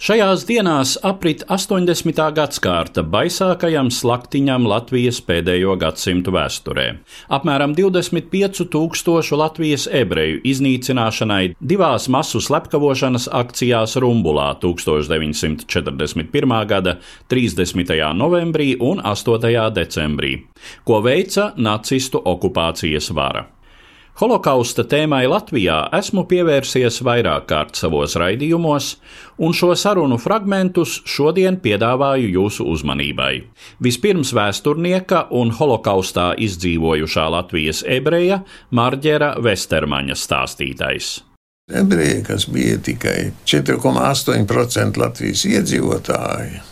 Šajās dienās aprit 80. gadsimta baisākajam slaktiņam Latvijas pēdējo gadsimtu vēsturē. Apmēram 25,000 Latvijas ebreju iznīcināšanai divās masu slepkavošanas akcijās Rumbulā 1941. gada 30. novembrī un 8. decembrī, ko veica nacistu okupācijas vara. Holokausta tēmai Latvijā esmu pievērsies vairāk kārt savos raidījumos, un šo sarunu fragmentus šodien piedāvāju jūsu uzmanībai. Vispirms vēsturnieka un holokaustā izdzīvojušā Latvijas ebreja Marģera Vestermaņa stāstītais. Ebreji, kas bija tikai 4,8% Latvijas iedzīvotāji,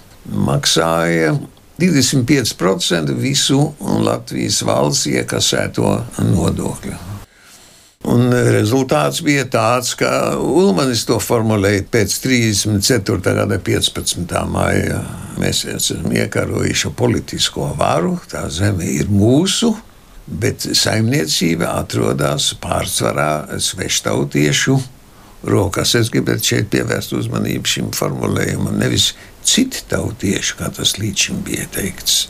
maksāja 25% visu Latvijas valsts iekasēto nodokļu. Un rezultāts bija tāds, ka Ulmanis to formulēja pēc 34. gada 15. maija. Mēs esam iekarojuši politisko varu, tā zeme ir mūsu, bet saimniecība atrodas pārsvarā sveštautiešu rokās. Es gribētu šeit pievērst uzmanību šim formulējumam, nevis citi tautieši, kā tas līdz šim bija teikts,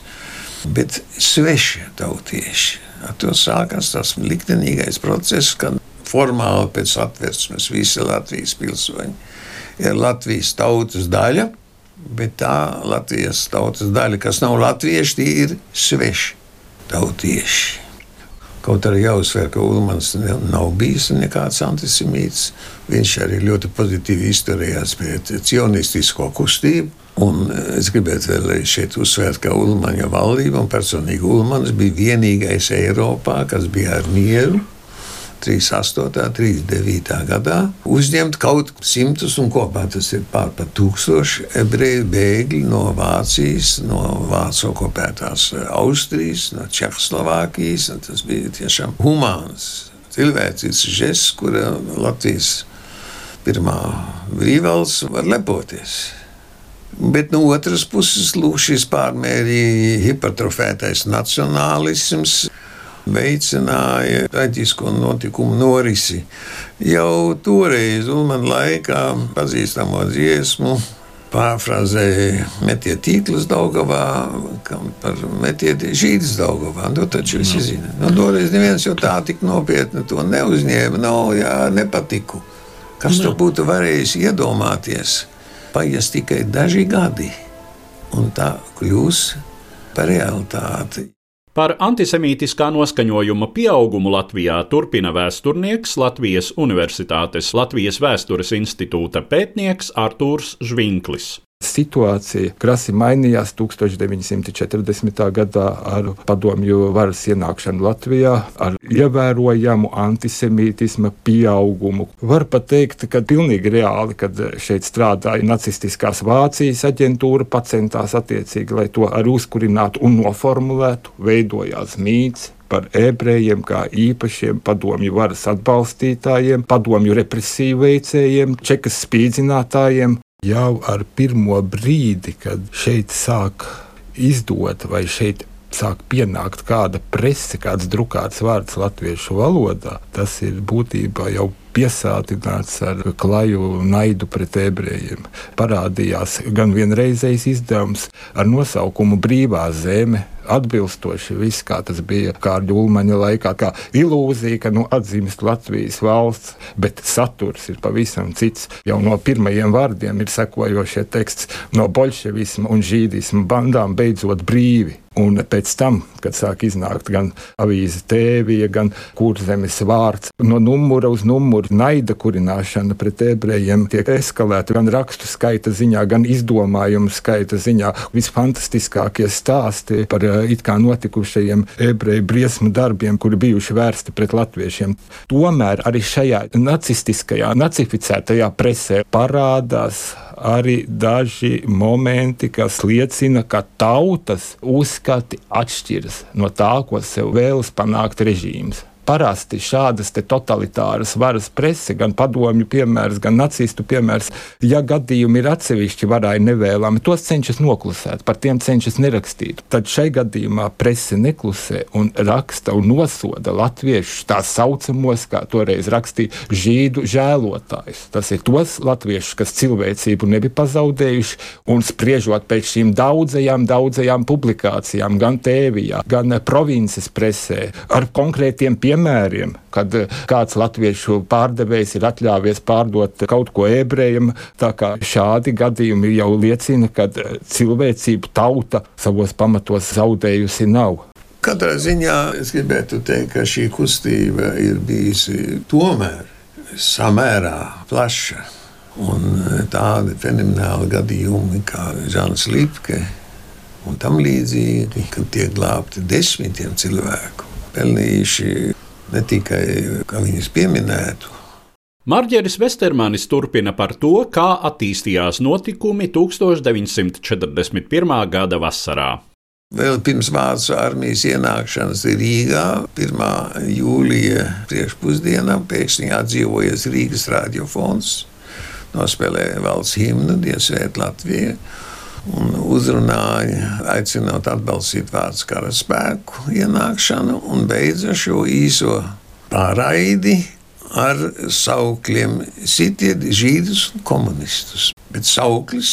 bet sveši tautieši. Ar to sākās tas liktenīgais process, kad formāli pēc atversmes visi Latvijas pilsoņi ir Latvijas tautas daļa, bet tā Latvijas tautas daļa, kas nav latvieši, tie ir sveši tautieši. Kaut arī jāuzsver, ka Ulmans nav bijis nekāds antisemīts. Viņš arī ļoti pozitīvi izturējās pret cionistisko kustību. Un es gribētu vēl šeit uzsvērt, ka Ulmaņa valdība un personīgi Ulmans bija vienīgais Eiropā, kas bija ar mieru 38. 39. gadā uzņemt kaut simtus, un kopā tas ir pār par tūkstoši ebreju bēgļi no Vācijas, no Vācu okupētās Austrijas, no Čehoslovākijas. Tas bija tiešām humāns, cilvēcisks žests, kura Latvijas pirmā brīvvalsts var lepoties. Bet no otras puses, lūk, šis pārmērīgi hipertrofētais nacionālisms veicināja traģisko notikumu norisi. Jau toreiz, Ulmana laikā, pazīstamo dziesmu. Pārfrāzēja metiet tīklus Daugavā, kam par metiet žīdus Daugavā. Nu, taču visi zina. Nu, toreiz neviens jau tā tik nopietni to neuzņēma. Nav, no, jā, nepatiku. Kas to būtu varējis iedomāties? Paies tikai daži gadi, un tā kļūs par realitāti. Par antisemītiskā noskaņojuma pieaugumu Latvijā turpina vēsturnieks Latvijas Universitātes Latvijas Vēstures institūta pētnieks Artūrs Žvinklis. Situācija krasi mainījās 1940. gadā ar padomju varas ienākšanu Latvijā, ar ievērojamu antisemītisma pieaugumu. Var pat teikt, ka pilnīgi reāli, kad šeit strādāja nacistiskās Vācijas aģentūra, pacentās attiecīgi, lai to arī uzkurinātu un noformulētu, veidojās mīts par ebrejiem kā īpašiem padomju varas atbalstītājiem, padomju represiju veicējiem, čekas spīdzinātājiem, jau ar pirmo brīdi, kad šeit sāk izdot vai šeit sāk pienākt kāda prese, kāds drukāts vārds latviešu valodā, tas ir būtībā jau piesātināts ar klaju naidu pret ebrejiem. Parādījās gan vienreizējs izdevums ar nosaukumu Brīvā zeme atbilstoši viss, kā tas bija Kārļa Ulmaņa laikā, kā ilūzija, ka nu, atzīst Latvijas valsts, bet saturs ir pavisam cits. Jau no pirmajiem vārdiem ir sekojošie teksts no bolševisma un žīdisma bandām beidzot brīvi. Un pēc tam, kad sāk iznākt gan avīze tēvija, gan kurzemes vārds, no numura uz numuru naida kurināšana pret ebrejiem tiek eskalēta gan rakstu skaita ziņā, gan izdomājumu skaita ziņā. Visfantastiskākie stāsti par eh, it kā notikušajiem ebreju briesmu darbiem, kuri bijuši vērsti pret latviešiem. Tomēr arī šajā nacistiskajā, nacificētajā presē parādās arī daži momenti, kas liecina, ka tautas uzskati atšķiras no tā, ko sev vēlas panākt režīms parasti šādas totalitāras varas prese, gan padomju piemērs, gan nacistu piemērs, ja gadījumi ir atsevišķi varai nevēlami, tos cenšas noklusēt, par tiem cenšas nerakstīt. Tad šai gadījumā prese neklusē un raksta un nosoda latviešus tā saucamos, kā toreiz rakstīja, žīdu žēlotājus. Tas ir tos latviešus, kas cilvēcību nebija pazaudējuši, un spriežot pēc šīm daudzajām, daudzajām publikācijām, gan tēvijā, gan provinces presē, ar konkrētiem piemēriem piemēriem, kad eh, kāds latviešu pārdevējs ir atļāvies pārdot kaut ko ebrejam. Šādi gadījumi jau liecina, ka eh, cilvēcība tauta savos pamatos zaudējusi nav. Katrā ziņā es gribētu teikt, ka šī kustība ir bijusi tomēr samērā plaša. Un eh, tādi fenomenāli gadījumi kā Žants Lipke un tam līdzīgi, kad tiek glābti desmitiem cilvēku, pelnījuši ne tikai viņas pieminētu. Marģeris Vestermanis turpina par to, kā attīstījās notikumi 1941. gada vasarā. Vēl pirms Vācu armijas ienākšanas Rīgā, 1. jūlijā priekšpusdienā, pēkšņi atdzīvojas Rīgas radiofons, nospēlēja valsts himnu Dievsvēt Latviju un uzrunāja, aicinot atbalstīt vārdu kara spēku ienākšanu un beidza šo īso pārraidi ar saukļiem sitiet žīdus un komunistus. Bet sauklis,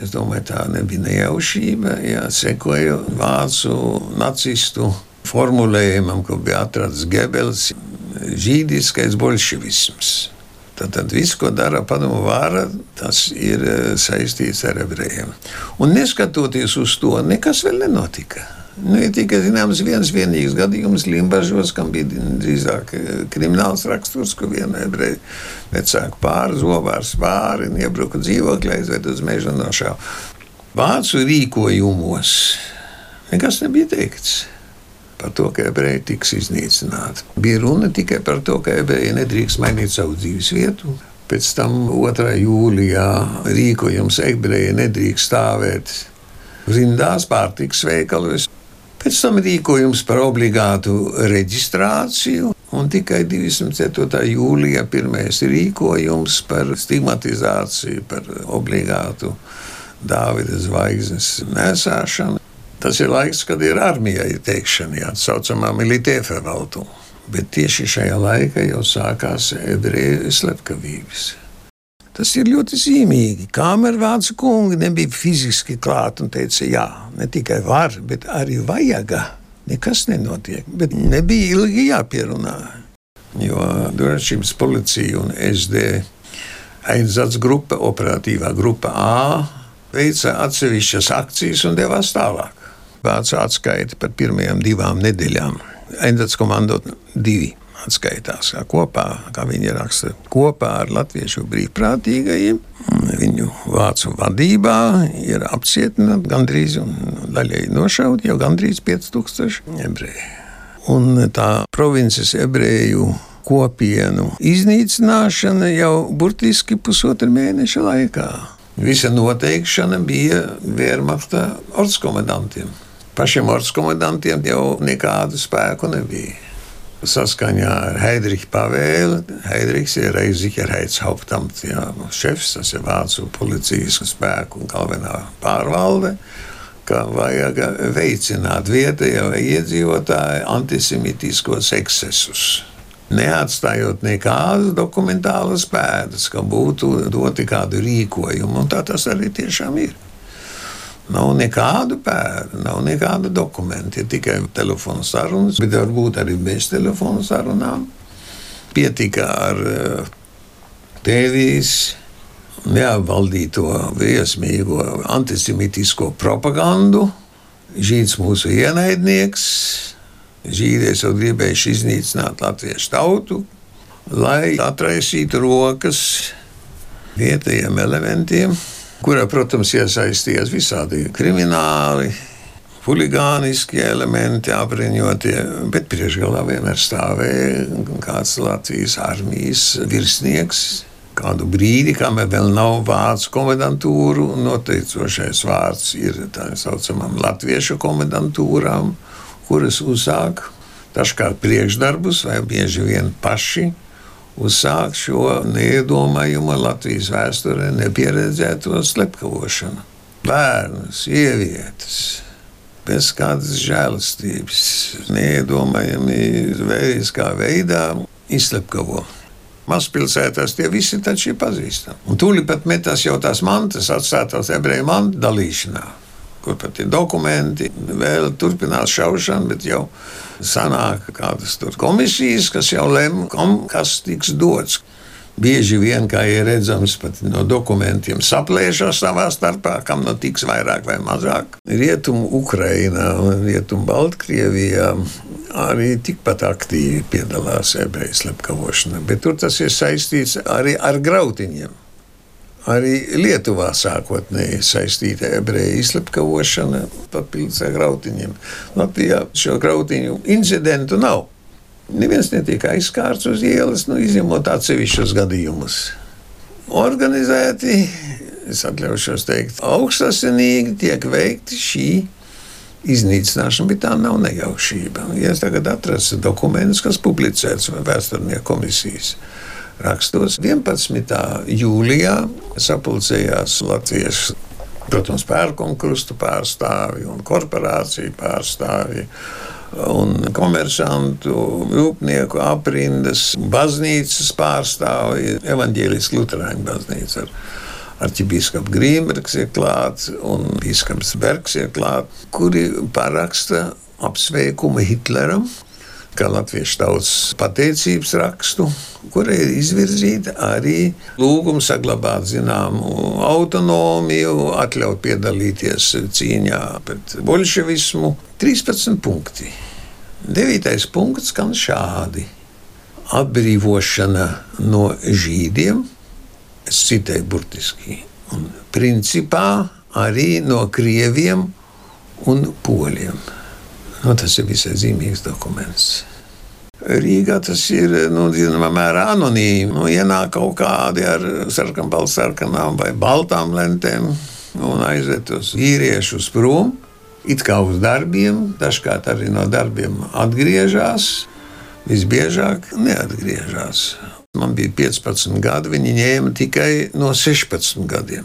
es domāju, tā nebija nejaušība, jā, sekoja vācu nacistu formulējumam, ko bija atrasts Gebels, žīdiskais bolševisms. Tad, tad viss, ko dara padomu vāra, tas ir e, saistīts ar ebrejiem. Un neskatoties uz to, nekas vēl nenotika. Nu, ir tikai zināms viens vienīgs gadījums Limbažos, kam bija drīzāk e, krimināls raksturs, kur viena ebreja vecāka pāri, zobārs pāri un iebruka dzīvoklī, aizved uz meža nošāvu. Vācu rīkojumos nekas nebija teikts par to, ka ebreji tiks iznīcināti. Bija runa tikai par to, ka ebreji nedrīkst mainīt savu dzīves vietu. Pēc tam 2. jūlijā rīkojums ebreji nedrīkst stāvēt rindās pārtiks veikalos. Pēc tam rīkojums par obligātu reģistrāciju, un tikai 24. jūlijā pirmais rīkojums par stigmatizāciju, par obligātu Dāvida zvaigznes nesāšanu. Tas ir laiks, kad ir armijai teikšana, jā, tā saucamā militāra valtu. Bet tieši šajā laikā jau sākās ebreju slepkavības. Tas ir ļoti zīmīgi. Kamēr vācu kungi nebija fiziski klāti un teica, jā, ne tikai var, bet arī vajag. Nekas nenotiek, bet nebija ilgi jāpierunā. Jo drošības policija un SD aizsardz grupa, operatīvā grupa A, veica atsevišķas akcijas un devās tālāk vācu atskaiti par pirmajām divām nedēļām. Endats komando divi atskaitās kā kopā, kā viņi raksta, kopā ar latviešu brīvprātīgajiem. Viņu vācu vadībā ir apcietināti gandrīz un daļēji nošauti jau gandrīz 5000 ebreju. Un tā provinces ebreju kopienu iznīcināšana jau burtiski pusotra mēneša laikā. Visa noteikšana bija Wehrmachta ordskomandantiem. Pašiem ords komandantiem jau nekādu spēku nebija. Saskaņā ar Heidricha pavēli, Heidrichs ir Reizikerheitshauptamts, šefs, tas ir vācu policijas spēku un galvenā pārvalde, ka vajag veicināt vietējo iedzīvotāju antisemitiskos ekscesus neatstājot nekādas dokumentālas pēdas, ka būtu doti kādu rīkojumu. Un tā tas arī tiešām ir. Nav nekādu pēdu, nav nekāda dokumenta. Ir tikai telefona sarunas, bet varbūt arī bez telefona sarunām. Pietika ar eh, tēvijas neapvaldīto briesmīgo antisemitisko propagandu. Žīds mūsu ienaidnieks, žīdieši jau gribējuši iznīcināt latviešu tautu, lai atraisītu rokas vietējiem elementiem kurā, protams, iesaistījās visādi krimināli, huligāniski elementi, apbruņotie, bet priekšgalā vienmēr stāvēja kāds Latvijas armijas virsnieks. Kādu brīdi, kamēr vēl nav vācu komendantūru, noteicošais vārds ir tā saucamām latviešu komendantūrām, kuras uzsāk dažkārt priekšdarbus vai bieži vien paši uzsākt šo neiedomājumu Latvijas vēsturē nepieredzēto slepkavošanu. Bērnu, sievietes, bez kādas žēlastības, neiedomājami vēriskā veidā izslepkavo. Mazpilsētās tie visi taču ir pazīstami. Un tūlīt pat metās jau tās mantas, atstātās ebreju mantu dalīšanā kur pat ir dokumenti. Vēl turpinās šaušana, bet jau sanāk kādas komisijas, kas jau lemj, kas tiks dots. Bieži vien, kā ir redzams, pat no dokumentiem saplēšas savā starpā, kam no tiks vairāk vai mazāk. Rietumu Ukrainā Rietumu Baltkrievijā arī tikpat aktīvi piedalās ebreju slepkavošanā, bet tur tas ir saistīts arī ar grautiņiem. Arī Lietuvā sākotnēji saistīta ebreju izslepkavošana papildus ar grautiņiem. Latvijā šo grautiņu incidentu nav. Neviens netiek aizskārts uz ielas, nu, izņemot atsevišķus gadījumus. Organizēti, es atļaušos teikt, augstasinīgi tiek veikti šī iznīcināšana, bet tā nav nejaušība. Ja es tagad atrastu dokumentus, kas publicēts vēsturnieku komisijas rakstos. 11. jūlijā sapulcējās latviešu, protams, pērkonkrustu pārstāvji un korporāciju pārstāvji. Un komersantu, rūpnieku aprindas, baznīcas pārstāvji, evanģēliskā Lutāņu baznīca ar arhibīskaps Grīmbergs ir klāts un bīskaps Bergs ir klāts, kuri paraksta apsveikumu Hitleram kā latviešu tautas pateicības rakstu, kurai ir izvirzīta arī lūgums saglabāt zināmu autonomiju, atļaut piedalīties cīņā pret bolševismu. 13 punkti. 9. punkts skan šādi: atbrīvošana no žīdiem, es citēju burtiski, un principā arī no krieviem un poļiem. Nu, tas ir visai zīmīgs dokuments. Rīgā tas ir nu, zināmā mērā anonīmi. Nu, ienāk kaut kādi ar sarkanām, sarkanām vai baltām lentēm un aiziet uz vīriešus prom. It kā uz darbiem, dažkārt arī no darbiem atgriežas, visbiežāk neatgriežas. Man bija 15 gadi, viņi ņēma tikai no 16 gadiem.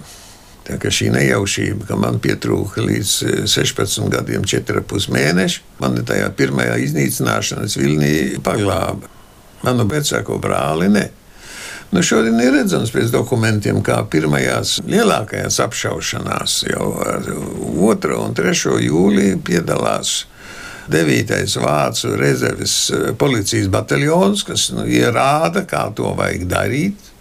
Tā kā šī nejaušība, ka man pietrūka līdz 16 eh, gadiem, 4,5 mēneši, man tajā pirmajā iznīcināšanas vilnī paglāba. Manu vecāko brāli ne. Nu, šodien ir redzams pēc dokumentiem, kā pirmajās lielākajās apšaušanās jau ar 2. un 3. jūliju piedalās 9. vācu rezerves eh, policijas bataljons, kas nu, ierāda, kā to vajag darīt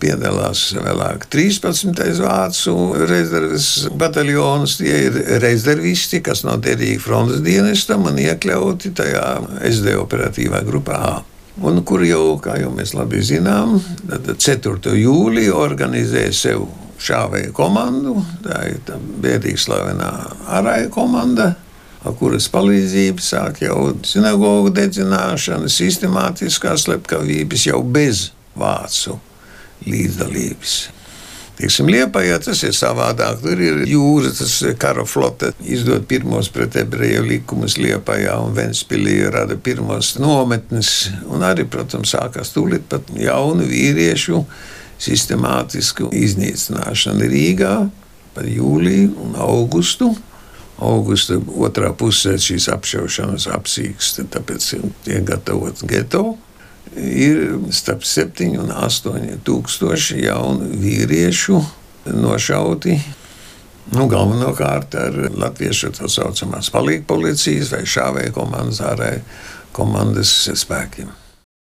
piedalās vēlāk 13. vācu rezerves bataljonus. Tie ir rezervisti, kas nav derīgi frontes dienestam un iekļauti tajā SD operatīvā grupā A. Un kur jau, kā jau mēs labi zinām, 4. jūlijā organizēja sev šāvēju komandu. Tā ir tā bēdīgi slavenā arāja komanda, ar kuras palīdzību sāk jau sinagogu dedzināšana, sistemātiskās slepkavības jau bez vācu līdzdalības. Teiksim, Liepājā tas ir savādāk. Tur ir jūra, tas kara flote izdod pirmos pret ebreju likumus Liepājā un Ventspilī rada pirmos nometnes. Un arī, protams, sākās tūlīt pat jaunu vīriešu sistemātisku iznīcināšanu Rīgā par jūliju un augustu. Augusta otrā pusē šīs apšaušanas apsīkst, tāpēc tiek gatavots geto ir starp 7 un 8 tūkstoši jaunu vīriešu nošauti Nu, galvenokārt ar latviešu tā saucamās palīgu policijas vai šāvēju komandas ārēju komandas spēkiem.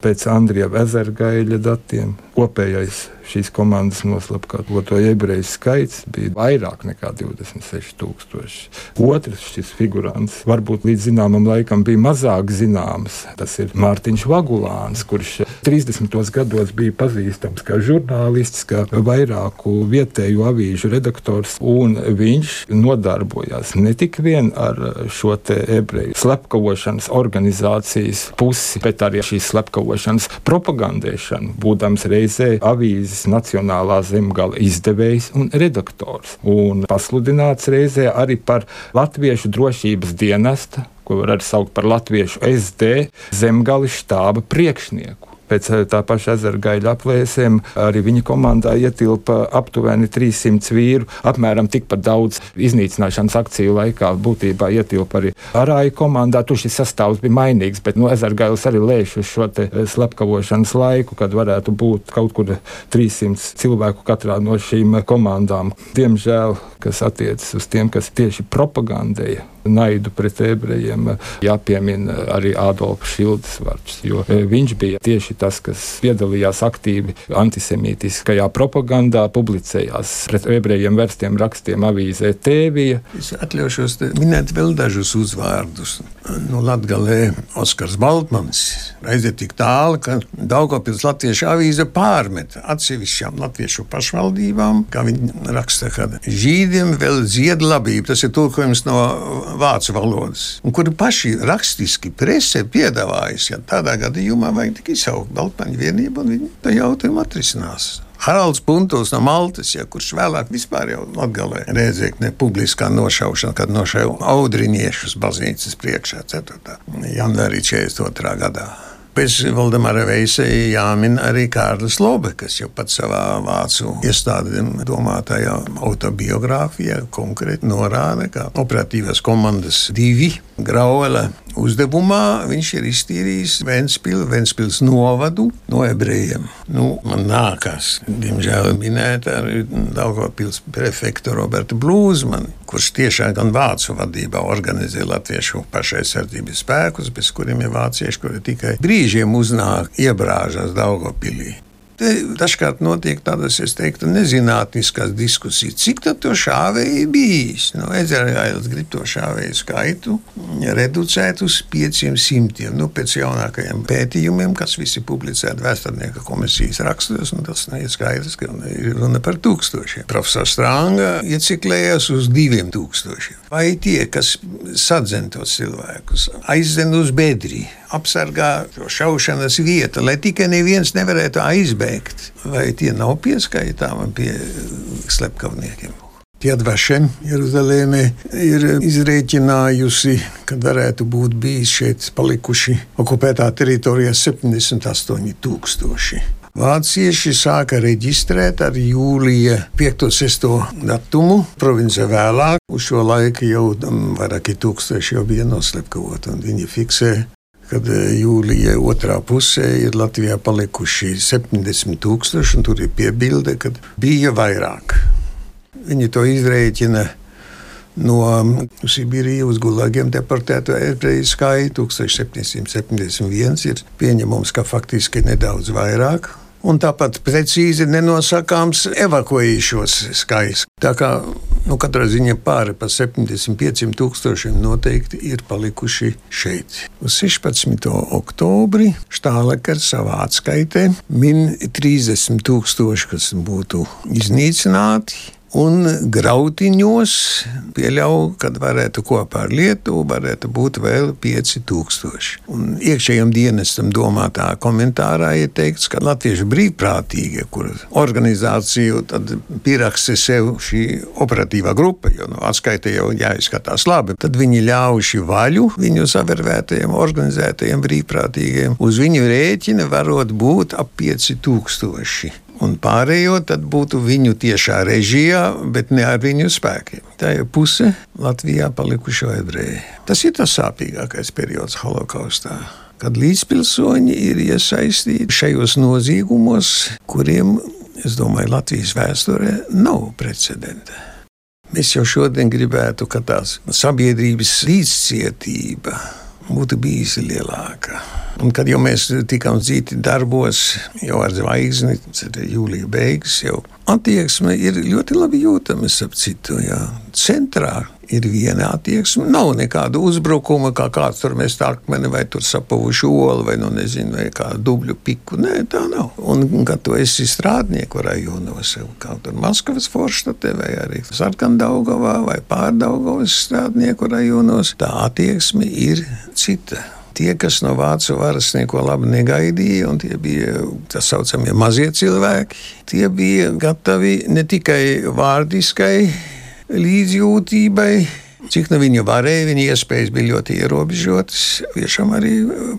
Pēc Andrija Vezergaļa datiem kopējais šīs komandas noslapkavoto ebreju skaits bija vairāk nekā 26,000. Otrs šis figurants varbūt līdz zināmam laikam bija mazāk zināms. Tas ir Mārtiņš Vagulāns, kurš 30. gados bija pazīstams kā žurnālists, kā vairāku vietēju avīžu redaktors. Viņš nodarbojās ne tikai ar šo ebreju slepkavošanas organizācijas pusi, bet arī šīs slepkavošanas propagandēšanu, būdams reizē avīzes bijis Nacionālā zemgala izdevējs un redaktors. Un pasludināts reizē arī par Latviešu drošības dienesta, ko var arī saukt par Latviešu SD zemgala štāba priekšnieku. Pēc eh, tā paša ezera gaļa aplēsēm arī viņa komandā ietilpa aptuveni 300 vīru. Apmēram tikpat daudz iznīcināšanas akciju laikā būtībā ietilpa arī arāju komandā. Tur šis sastāvs bija mainīgs, bet no ezera gailas arī lēš uz šo eh, slepkavošanas laiku, kad varētu būt kaut kur 300 cilvēku katrā no šīm komandām. Diemžēl, kas attiecas uz tiem, kas tieši propagandēja naidu pret ebrejiem, jāpiemina arī Ādolfs Šildes vārds, jo eh, viņš bija tieši tas, kas piedalījās aktīvi antisemītiskajā propagandā, publicējās pret ebrejiem vērstiem rakstiem avīzē Tēvija. Es atļaušos minēt vēl dažus uzvārdus. Nu, Latgalē Oskars Baltmans aiziet tik tālu, ka Daugopils Latviešu avīze pārmet atsevišķām latviešu pašvaldībām, kā viņi raksta, ka žīdiem vēl zied labību. Tas ir tulkojums no vācu valodas, un kuri paši rakstiski presē piedāvājas, ja tādā gadījumā vajag tikai izsaukt Baltmaņu vienību, un viņi to jautājumu atrisinās. Haralds Puntos no Maltas, ja, kurš vēlāk vispār jau atgalē rēdzēkne publiskā nošaušana, kad nošauja audriniešus baznīcas priekšā 4. janvārī 42. gadā. Pēc Valdemāra Veisa jāmin arī Kārlis Lobe, kas jau pats savā vācu iestādēm domātajā autobiogrāfijā konkrēti norāda, ka operatīvās komandas divi Grauela uzdevumā viņš ir iztīrījis Ventspilu, Ventspils novadu no ebrejiem. Nu, man nākās, diemžēl, minēt arī Daugavpils prefektu Robertu Blūzmanu, kurš tiešām gan vācu vadībā organizē latviešu pašaizsardzības spēkus, bez kuriem ir vācieši, kuri tikai brīžiem uznāk iebrāžas Daugavpilī. Te dažkārt notiek tādas, es teiktu, nezinātniskas diskusijas. Cik tādu šāvēju bijis? Nu, Ezerailis grib to šāvēju skaitu reducēt uz 500. Nu, pēc jaunākajiem pētījumiem, kas visi publicēti vēsturnieka komisijas rakstos, nu, tas ir skaidrs, ka ir runa par tūkstošiem. Profesors Strānga ieciklējās uz diviem tūkstošiem. Vai tie, kas sadzen tos cilvēkus, aizdzen uz bedri, apsargā šo šaušanas vietu, lai tikai neviens nevarētu aizbēgt. Vai tie nav pieskaitāmi pie slepkavniekiem? Tiedvašem Jeruzalemē ir izrēķinājusi, ka varētu būt bijis šeit palikuši okupētā teritorijā 78 tūkstoši. Vācieši sāka reģistrēt ar jūlija 5-6 datumu. Province vēlāk, uz šo laiku jau vairāki tūkstoši jau bija noslepkavot, un viņi fiksē kad e, jūlijā otrā pusē ir Latvijā palikuši 70 tūkstoši, un tur ir piebilde, ka bija vairāk. Viņi to izrēķina no Sibīrijas uz Gulagiem deportēto ebreju skaitu 1771 ir pieņemams, ka faktiski nedaudz vairāk un tāpat precīzi nenosakāms evakuējušos skaits. Tā kā nu, katrā ziņā pāri par 75 tūkstošiem noteikti ir palikuši šeit. Uz 16. oktobri Štālekars savā atskaitē min 30 tūkstoši, kas būtu iznīcināti un grautiņos pieļauju, ka varētu kopā ar Lietuvu varētu būt vēl 5000. Un iekšējiem dienestam domātā komentārā ir teikts, ka latviešu brīvprātīgie, kur organizāciju pieraksta sev šī operatīvā grupa, jo nu, atskaita jau jāizskatās labi, tad viņi ļauši vaļu viņu savērvētajiem, organizētajiem brīvprātīgiem. Uz viņu rēķina varot būt ap 5000 un pārējo tad būtu viņu tiešā režijā, bet ne ar viņu spēkiem. Tā ir puse Latvijā palikušo ebreju. Tas ir tas sāpīgākais periods holokaustā. Kad līdzpilsoņi ir iesaistīti šajos noziegumos, kuriem, es domāju, Latvijas vēsturē nav precedenta. Mēs jau šodien gribētu, ka tās sabiedrības līdzcietība būtu bijusi lielāka. Un kad jau mēs tikām dzīti darbos, jau ar zvaigzni, tad jūlija beigas jau attieksme ir ļoti labi jūtama ap citu. Jā. Centrā ir viena attieksme. Nav nekāda uzbrukuma, kā kāds tur mēs tā akmeni vai tur sapavuši olu vai, nu, nezinu, vai kādu dubļu piku. Nē, tā nav. Un, kad tu esi strādnieku rajonos, kā tur Maskavas forštatē vai arī Sarkandaugavā vai Pārdaugavas strādnieku rajonos, tā attieksme ir cita. Tie, kas no vācu varas neko labi negaidīja, un tie bija tā saucamie mazie cilvēki, tie bija gatavi ne tikai vārdiskai līdzjūtībai, cik nu viņi varēja, viņa iespējas bija ļoti ierobežotas, tiešām arī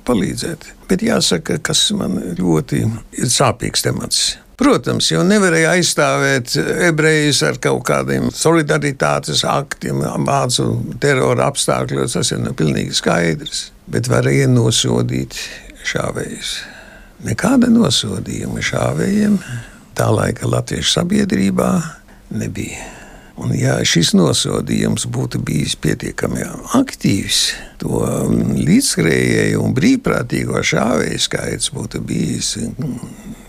palīdzēt. Bet jāsaka, kas man ļoti ir sāpīgs temats. Protams, jau nevarēja aizstāvēt ebrejus ar kaut kādiem solidaritātes aktiem, mācu terora apstākļos. Tas ir nu pilnīgi skaidrs bet varēja nosodīt šāvējus. Nekāda nosodījuma šāvējiem tā laika latviešu sabiedrībā nebija. Un, ja šis nosodījums būtu bijis pietiekami aktīvs, to līdzskrējēju un brīvprātīgo šāvēju skaits būtu bijis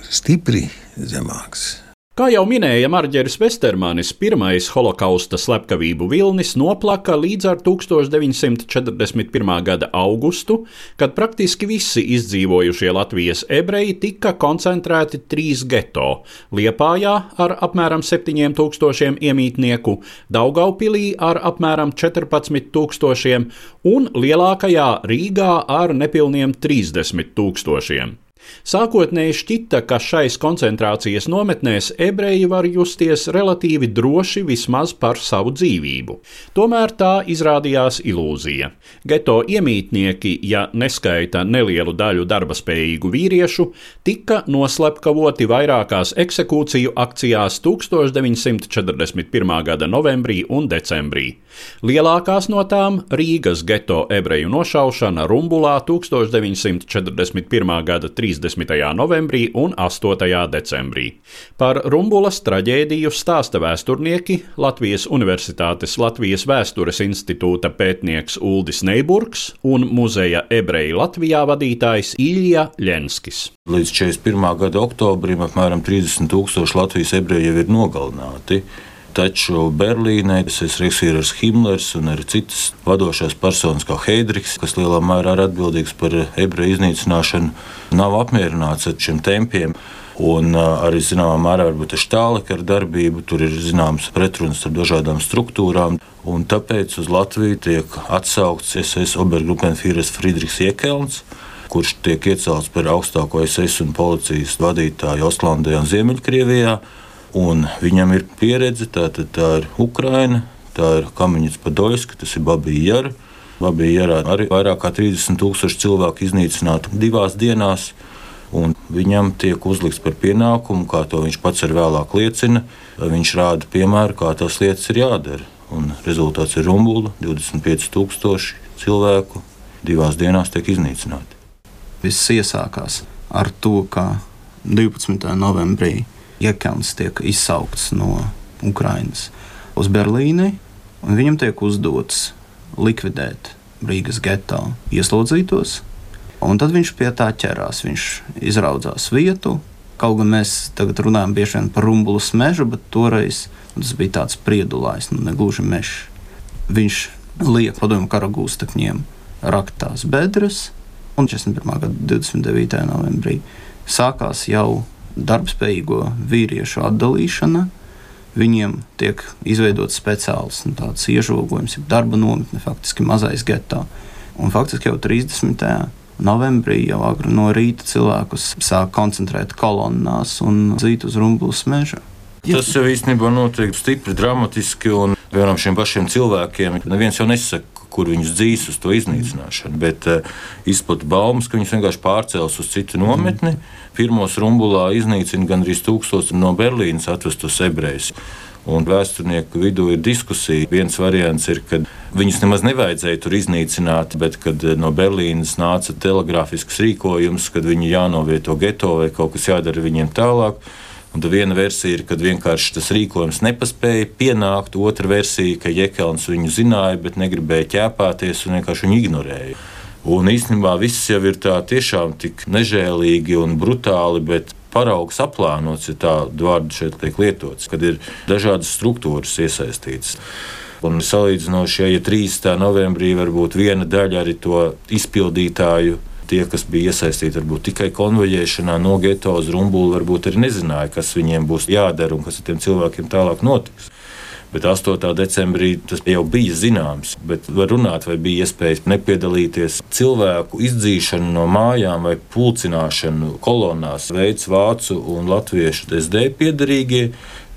stipri zemāks. Kā jau minēja Marģeris Vestermanis, pirmais holokausta slepkavību vilnis noplaka līdz ar 1941. gada augustu, kad praktiski visi izdzīvojušie Latvijas ebreji tika koncentrēti trīs geto - Liepājā ar apmēram 7000 iemītnieku, Daugaupilī ar apmēram 14 000 un lielākajā Rīgā ar nepilniem 30 000. Sākotnēji šķita, ka šais koncentrācijas nometnēs ebreji var justies relatīvi droši vismaz par savu dzīvību. Tomēr tā izrādījās ilūzija. Geto iemītnieki, ja neskaita nelielu daļu darba spējīgu vīriešu, tika noslepkavoti vairākās eksekūciju akcijās 1941. gada novembrī un decembrī. Lielākās no tām - Rīgas geto ebreju nošaušana Rumbulā 1941. gada 3. 30. novembrī un 8. decembrī. Par Rumbulas traģēdiju stāsta vēsturnieki Latvijas Universitātes Latvijas Vēstures institūta pētnieks Uldis Neiburgs un muzeja ebreju Latvijā vadītājs Ilja Ļenskis. Līdz 41. gada oktobrim apmēram 30 tūkstoši Latvijas ebreju jau ir nogalināti. Taču Berlīnē tas ir Reichsfīrers Himmlers un arī citas vadošās personas, kā Heidrichs, kas lielā mērā ir atbildīgs par ebreju iznīcināšanu, nav apmierināts ar šiem tempiem. Un arī zināmā mērā varbūt ar Štāleka darbību tur ir zināms pretrunas ar dažādām struktūrām. Un tāpēc uz Latviju tiek atsaukts SS Obergruppenfīrers Friedrichs Iekelns, kurš tiek iecelts par augstāko SS un policijas vadītāju Ostlandē un Ziemeļkrievijā. Un viņam ir pieredze, tā, tā, tā ir Ukraina, tā ir Kamiņas Padoļska, tas ir Babija Jara. Babija Jarā arī vairāk kā 30 tūkstoši cilvēku iznīcināti divās dienās. Viņam tiek uzlikts par pienākumu, kā to viņš pats arī vēlāk liecina. Viņš rāda piemēru, kā tās lietas ir jādara. Un rezultāts ir rumbula, 25,000 cilvēku divās dienās tiek iznīcināti. Viss iesākās ar to, ka 12. novembrī Iekelns tiek izsaukts no Ukrainas uz Berlīni, un viņam tiek uzdots likvidēt Rīgas geto ieslodzītos. Un tad viņš pie tā ķerās. Viņš izraudzās vietu. Kaut gan mēs tagad runājam bieži vien par rumbulas mežu, bet toreiz tas bija tāds priedulājs, nu, ne gluži mežs. Viņš liek padomju kara gūstekņiem rakt tās bedres, un 41. gada 29. novembrī sākās jau darbspējīgo vīriešu atdalīšana. Viņiem tiek izveidots speciāls nu, iežogojums, jau darba nometne, faktiski mazais getā. Un faktiski jau 30. novembrī, jau agri no rīta, cilvēkus sāk koncentrēt kolonnās un zīt uz rumbulas meža. Tas jau īstenībā notiek stipri dramatiski, un vienam šiem pašiem cilvēkiem neviens jau nesaka, kur viņus dzīs uz to iznīcināšanu. Bet uh, izplatīja baumas, ka viņus vienkārši pārcēlus uz citu nometni. Pirmos rumbulā iznīcina gandrīz tūkstoši no Berlīnas atvestos ebrejus. Un vēsturnieku vidū ir diskusija. Viens variants ir, ka viņus nemaz nevajadzēja tur iznīcināt, bet kad no Berlīnas nāca telegrāfisks rīkojums, kad viņi jānovieto geto vai kaut kas jādara viņiem tālāk, Un tā viena versija ir, kad vienkārši tas rīkojums nepaspēja pienākt, otra versija, ka Jēkabs viņu zināja, bet negribēja ķēpāties un vienkārši viņu ignorēja. Un īstenībā viss jau ir tā tiešām tik nežēlīgi un brutāli, bet paraugs aplānots, ja tādu vārdu šeit tiek lietots, kad ir dažādas struktūras iesaistītas. Un salīdzinoši, ja 3. novembrī varbūt viena daļa arī to izpildītāju tie, kas bija iesaistīti varbūt tikai konvojēšanā no geto uz Rumbulu, varbūt arī nezināja, kas viņiem būs jādara un kas ar tiem cilvēkiem tālāk notiks. Bet 8. decembrī tas jau bija zināms. Bet var runāt, vai bija iespējas nepiedalīties cilvēku izdzīšanu no mājām vai pulcināšanu kolonās, veids vācu un latviešu SD piedarīgie,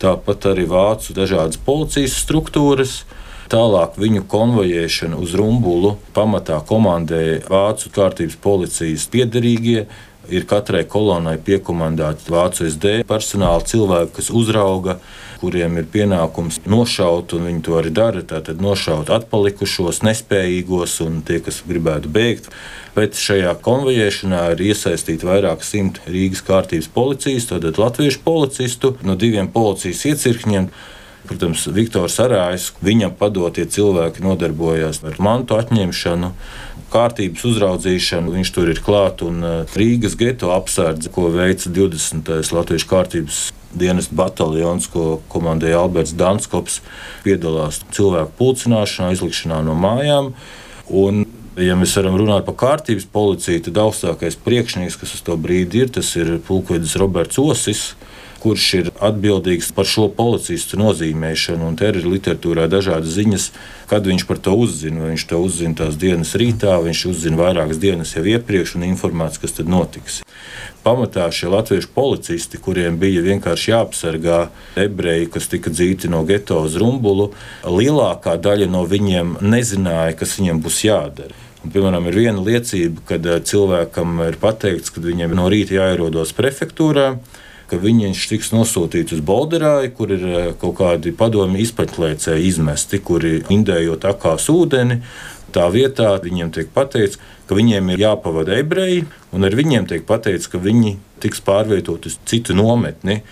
tāpat arī vācu dažādas policijas struktūras. Tālāk viņu konvojēšanu uz Rumbulu pamatā komandēja Vācu kārtības policijas piederīgie. Ir katrai kolonai piekomandēti Vācu SD personāla cilvēki, kas uzrauga, kuriem ir pienākums nošaut, un viņi to arī dara. Tātad nošaut atpalikušos, nespējīgos un tie, kas gribētu bēgt. Bet šajā konvojēšanā ir iesaistīti vairāk simt Rīgas kārtības policijas, tātad latviešu policistu no diviem policijas iecirkņiem. Protams, Viktors Arājs, viņam padotie cilvēki nodarbojās ar mantu atņemšanu, kārtības uzraudzīšanu. Viņš tur ir klāts un Rīgas geto apsardze, ko veica 20. Latvijas kārtības dienas bataljons, ko komandēja Alberts Danskops, piedalās cilvēku pulcināšanā, izlikšanā no mājām. Un, ja mēs varam runāt par kārtības policiju, tad augstākais priekšnieks, kas uz to brīdi ir, tas ir pulkvedis Roberts Osis kurš ir atbildīgs par šo policistu nozīmēšanu. Te ir literatūrā dažādas ziņas, kad viņš par to uzzina. Viņš to uzzina tās dienas rītā, viņš uzzina vairākas dienas jau iepriekš un informēts, kas tad notiks. Pamatā šie latviešu policisti, kuriem bija vienkārši jāapsargā ebreji, kas tika dzīti no geto uz rumbulu, lielākā daļa no viņiem nezināja, kas viņiem būs jādara. Un, piemēram, ir viena liecība, kad cilvēkam ir pateikts, ka viņam no rīta jāierodas prefektūrā ka viņš tiks nosūtīts uz Bolderāju, kur ir eh, kaut kādi padomi izpētlēcēji izmesti, kuri indējot akās ūdeni. Tā vietā viņiem tiek pateikts, ka viņiem ir jāpavada ebreji, un ar viņiem tiek pateikts, ka viņi tiks pārvietoti uz citu nometni.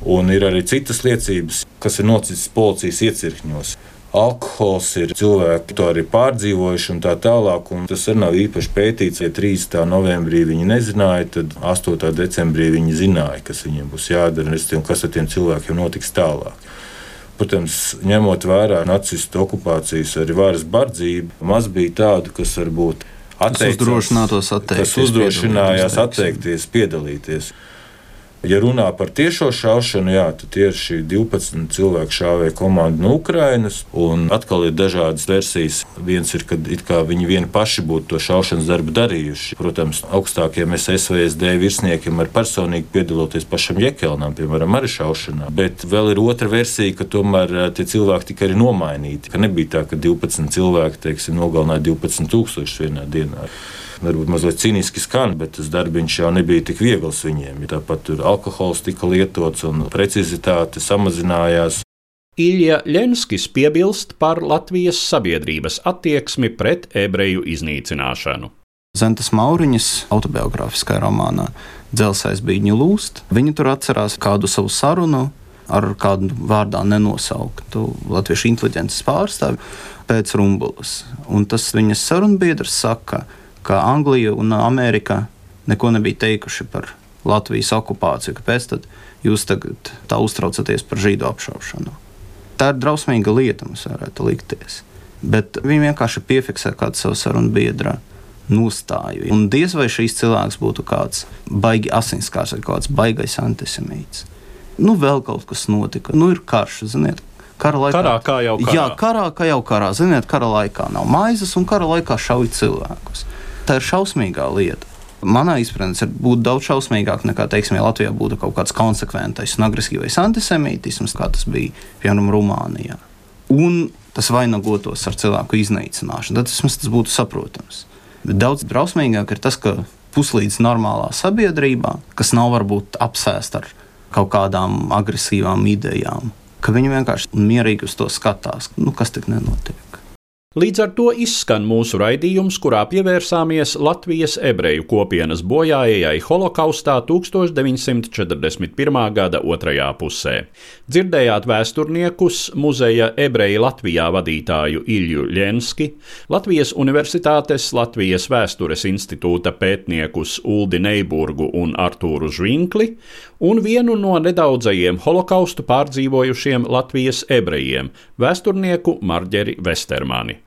Un ir arī citas liecības, kas ir noticis policijas iecirkņos alkohols ir cilvēki to arī pārdzīvojuši un tā tālāk. Un tas arī nav īpaši pētīts. Ja 3. novembrī viņi nezināja, tad 8. decembrī viņi zināja, kas viņiem būs jādara un kas ar tiem cilvēkiem notiks tālāk. Protams, ņemot vērā nacistu okupācijas arī varas bardzību, maz bija tādu, kas varbūt atteicās, kas uzdrošinājās atteikties, piedalīties. Ja runā par tiešo šaušanu, jā, tad ir šī 12 cilvēku šāvēja komanda no Ukrainas. Un atkal ir dažādas versijas. Viens ir, ka viņi vieni paši būtu to šaušanas darbu darījuši. Protams, augstākiem SVSD virsniekiem ar personīgi piedaloties pašam Jekelnam, piemēram, arī šaušanā. Bet vēl ir otra versija, ka tomēr eh, tie cilvēki tika arī nomainīti. Ka nebija tā, ka 12 cilvēki teiksim, nogalināja 12 tūkstošus vienā dienā varbūt mazliet cīniski skan, bet tas darbiņš jau nebija tik viegls viņiem. Tāpat tur alkohols tika lietots un precizitāte samazinājās. Ilja Lenskis piebilst par Latvijas sabiedrības attieksmi pret ebreju iznīcināšanu. Zentas Mauriņas autobiogrāfiskajā romānā Dzelzceļš bija viņa lūst. Viņa tur atcerās kādu savu sarunu ar kādu vārdā nenosauktu latviešu inteliģences pārstāvi pēc Rumbulas. Un tas viņas sarunbiedrs saka, ka ka Anglija un Amerika neko nebija teikuši par Latvijas okupāciju. Kāpēc tad jūs tagad tā uztraucaties par žīdu apšaušanu? Tā ir drausmīga lieta, mums varētu likties. Bet viņi vienkārši piefiksē kādu savu sarunu biedru nostāju. Un diez vai šīs cilvēks būtu kāds baigi asinskārs vai kāds baigais antisemīts. Nu, vēl kaut kas notika. Nu, ir karš, ziniet, Kara laikā karā, kā jau karā. Jā, karā, kā jau karā. Ziniet, kara laikā nav maizes un kara laikā šauj cilvēkus tā ir šausmīgā lieta. Manā izpratnē būtu daudz šausmīgāk nekā, teiksim, ja Latvijā būtu kaut kāds konsekventais un agresīvais antisemītisms, kā tas bija piemēram Rumānijā. Un tas vainagotos ar cilvēku iznīcināšanu, tad tas, tas būtu saprotams. Bet daudz drausmīgāk ir tas, ka puslīdz normālā sabiedrībā, kas nav varbūt apsēsta ar kaut kādām agresīvām idejām, ka viņi vienkārši mierīgi uz to skatās, nu, kas tik nenotiek. Līdz ar to izskan mūsu raidījums, kurā pievērsāmies Latvijas ebreju kopienas bojājai holokaustā 1941. gada otrajā pusē. Dzirdējāt vēsturniekus muzeja ebreju Latvijā vadītāju Ilju Ļenski, Latvijas Universitātes Latvijas Vēstures institūta pētniekus Uldi Neiburgu un Artūru Žvinkli un vienu no nedaudzajiem holokaustu pārdzīvojušiem Latvijas ebrejiem - vēsturnieku Marģeri Vestermani.